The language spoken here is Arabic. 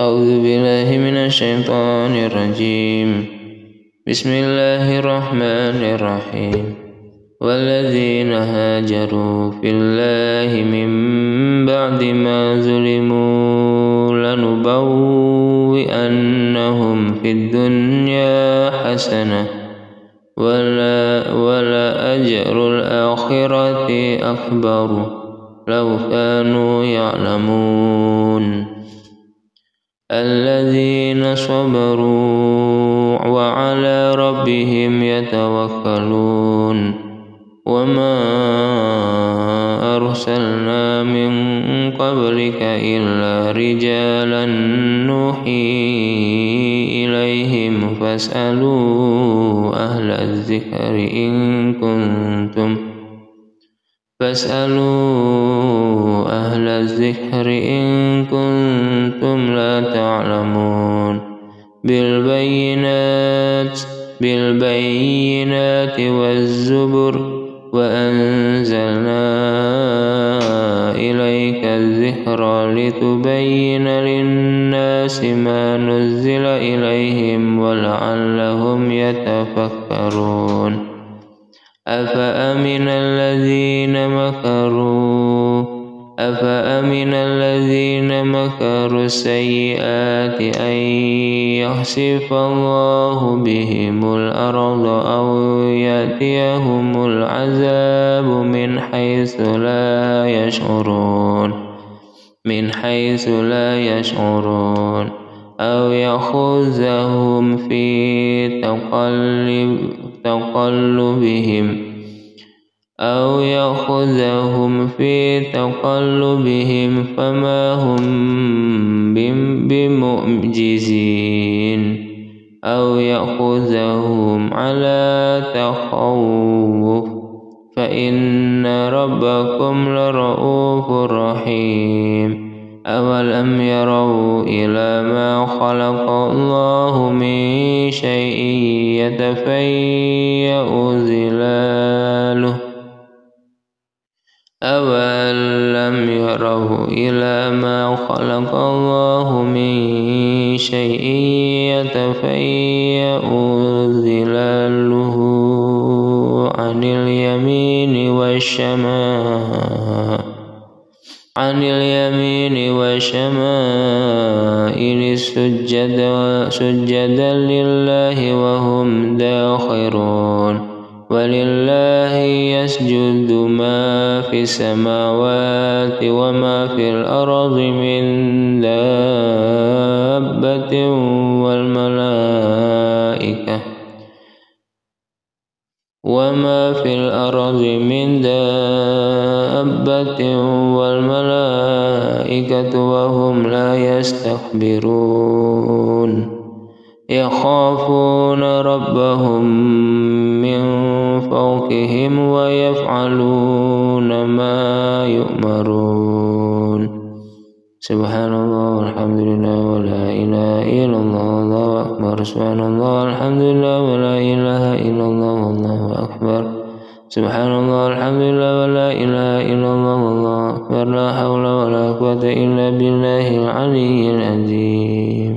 أعوذ بالله من الشيطان الرجيم. بسم الله الرحمن الرحيم. والذين هاجروا في الله من بعد ما ظلموا لنبوئنهم في الدنيا حسنة ولا, ولا أجر الآخرة أكبر. لو كانوا يعلمون. الذين صبروا وعلى ربهم يتوكلون وما أرسلنا من قبلك إلا رجالا نوحي إليهم فاسألوا أهل الذكر إن كنتم فاسألوا أهل الذكر بالبينات بالبينات والزبر وأنزلنا إليك الذكر لتبين للناس ما نزل إليهم ولعلهم يتفكرون. أفأمن الذين مكروا؟ أفأمن الذين مكروا السيئات؟ أن يخسف الله بهم الأرض أو يأتيهم العذاب من حيث لا يشعرون من حيث لا يشعرون أو يخذهم في تقلب تقلبهم أو يأخذهم في تقلبهم فما هم بمعجزين أو يأخذهم على تخوف فإن ربكم لرؤوف رحيم أولم يروا إلى ما خلق الله من شيء يتفيأ ظلاله خلق الله من شيء يتفيأ ظلاله عن اليمين والشمال عن اليمين والشمائل سجدا, سجدا لله وهم داخرون. ولله يسجد ما في السماوات وما في الأرض من دابة والملائكة وما في الأرض من دابة والملائكة وهم لا يستكبرون. يخافون ربهم ويفعلون ما يؤمرون. سبحان الله والحمد لله ولا إله إلا الله الله أكبر. سبحان الله والحمد لله ولا إله إلا الله والله أكبر. سبحان الله والحمد لله ولا إله إلا الله والله أكبر. لا حول ولا قوة إلا بالله العلي العظيم.